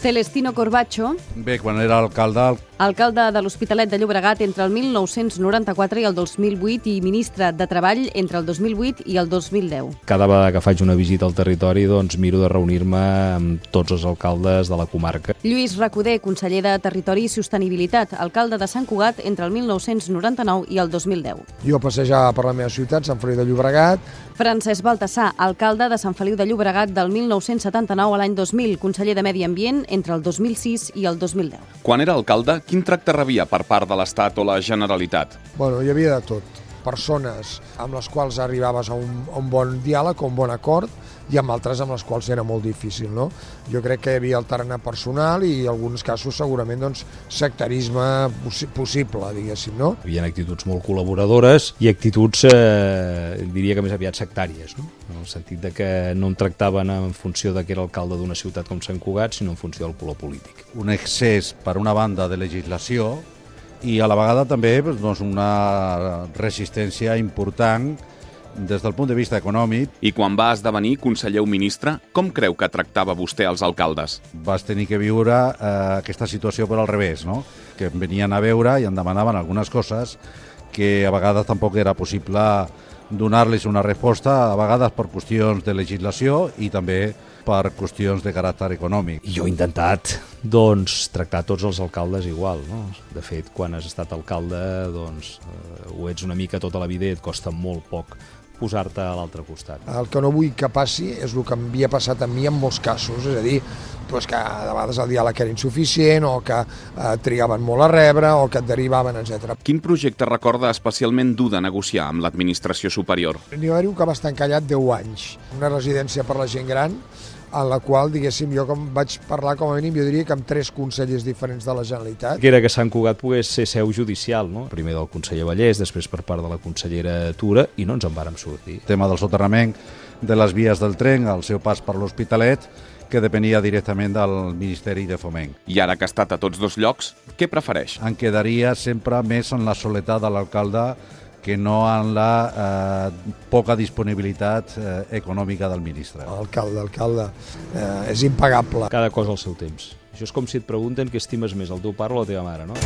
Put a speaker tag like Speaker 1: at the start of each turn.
Speaker 1: Celestino Corbacho,
Speaker 2: Bé, quan era alcalde,
Speaker 1: alcalde de l'Hospitalet de Llobregat entre el 1994 i el 2008 i ministre de Treball entre el 2008 i el 2010.
Speaker 3: Cada vegada que faig una visita al territori doncs miro de reunir-me amb tots els alcaldes de la comarca.
Speaker 1: Lluís Recoder, conseller de Territori i Sostenibilitat, alcalde de Sant Cugat entre el 1999 i el 2010.
Speaker 4: Jo passejava per la meva ciutat, Sant Feliu de Llobregat,
Speaker 1: Francesc Baltasar, alcalde de Sant Feliu de Llobregat del 1979 a l'any 2000, conseller de Medi Ambient entre el 2006 i el 2010.
Speaker 5: Quan era alcalde, quin tracte rebia per part de l'Estat o la Generalitat?
Speaker 4: bueno, hi havia de tot. Persones amb les quals arribaves a un, a un bon diàleg, a un bon acord, i amb altres amb les quals era molt difícil. No? Jo crec que hi havia el tarannà personal i en alguns casos segurament doncs, sectarisme possi possible, diguéssim. No?
Speaker 3: Hi havia actituds molt col·laboradores i actituds, eh, diria que més aviat sectàries, no? en el sentit de que no em tractaven en funció de que era alcalde d'una ciutat com Sant Cugat, sinó en funció del color polític.
Speaker 2: un excés, per una banda, de legislació i a la vegada també doncs, una resistència important des del punt de vista econòmic.
Speaker 5: I quan va esdevenir conseller o ministre, com creu que tractava vostè els alcaldes?
Speaker 2: Vas tenir que viure eh, aquesta situació per al revés, no? que venien a veure i em demanaven algunes coses que a vegades tampoc era possible donar-los una resposta, a vegades per qüestions de legislació i també per qüestions de caràcter econòmic.
Speaker 3: I jo he intentat, doncs, tractar tots els alcaldes igual, no? De fet, quan has estat alcalde, doncs, eh, ho ets una mica tota la vida i et costa molt poc posar-te a l'altre costat.
Speaker 4: El que no vull que passi és el que m'havia passat a mi en molts casos, és a dir, doncs que de vegades el diàleg era insuficient o que eh, trigaven molt a rebre o que et derivaven, etc.
Speaker 5: Quin projecte recorda especialment dur de negociar amb l'administració superior?
Speaker 4: N'hi va haver un que va estar encallat 10 anys, una residència per la gent gran, en la qual, diguéssim, jo com vaig parlar com a mínim, jo diria que amb tres consellers diferents de la Generalitat.
Speaker 3: Que era que Sant Cugat pogués ser seu judicial, no? Primer del conseller Vallès, després per part de la consellera Tura, i no ens en vàrem sortir.
Speaker 2: El tema del soterrament de les vies del tren, el seu pas per l'Hospitalet, que depenia directament del Ministeri de Foment.
Speaker 5: I ara que ha estat a tots dos llocs, què prefereix?
Speaker 2: Em quedaria sempre més en la soledat de l'alcalde que no en la eh, poca disponibilitat eh, econòmica del ministre.
Speaker 4: Alcalde, alcalde, eh, és impagable.
Speaker 3: Cada cosa al seu temps. Això és com si et pregunten què estimes més, el teu pare o la teva mare, no?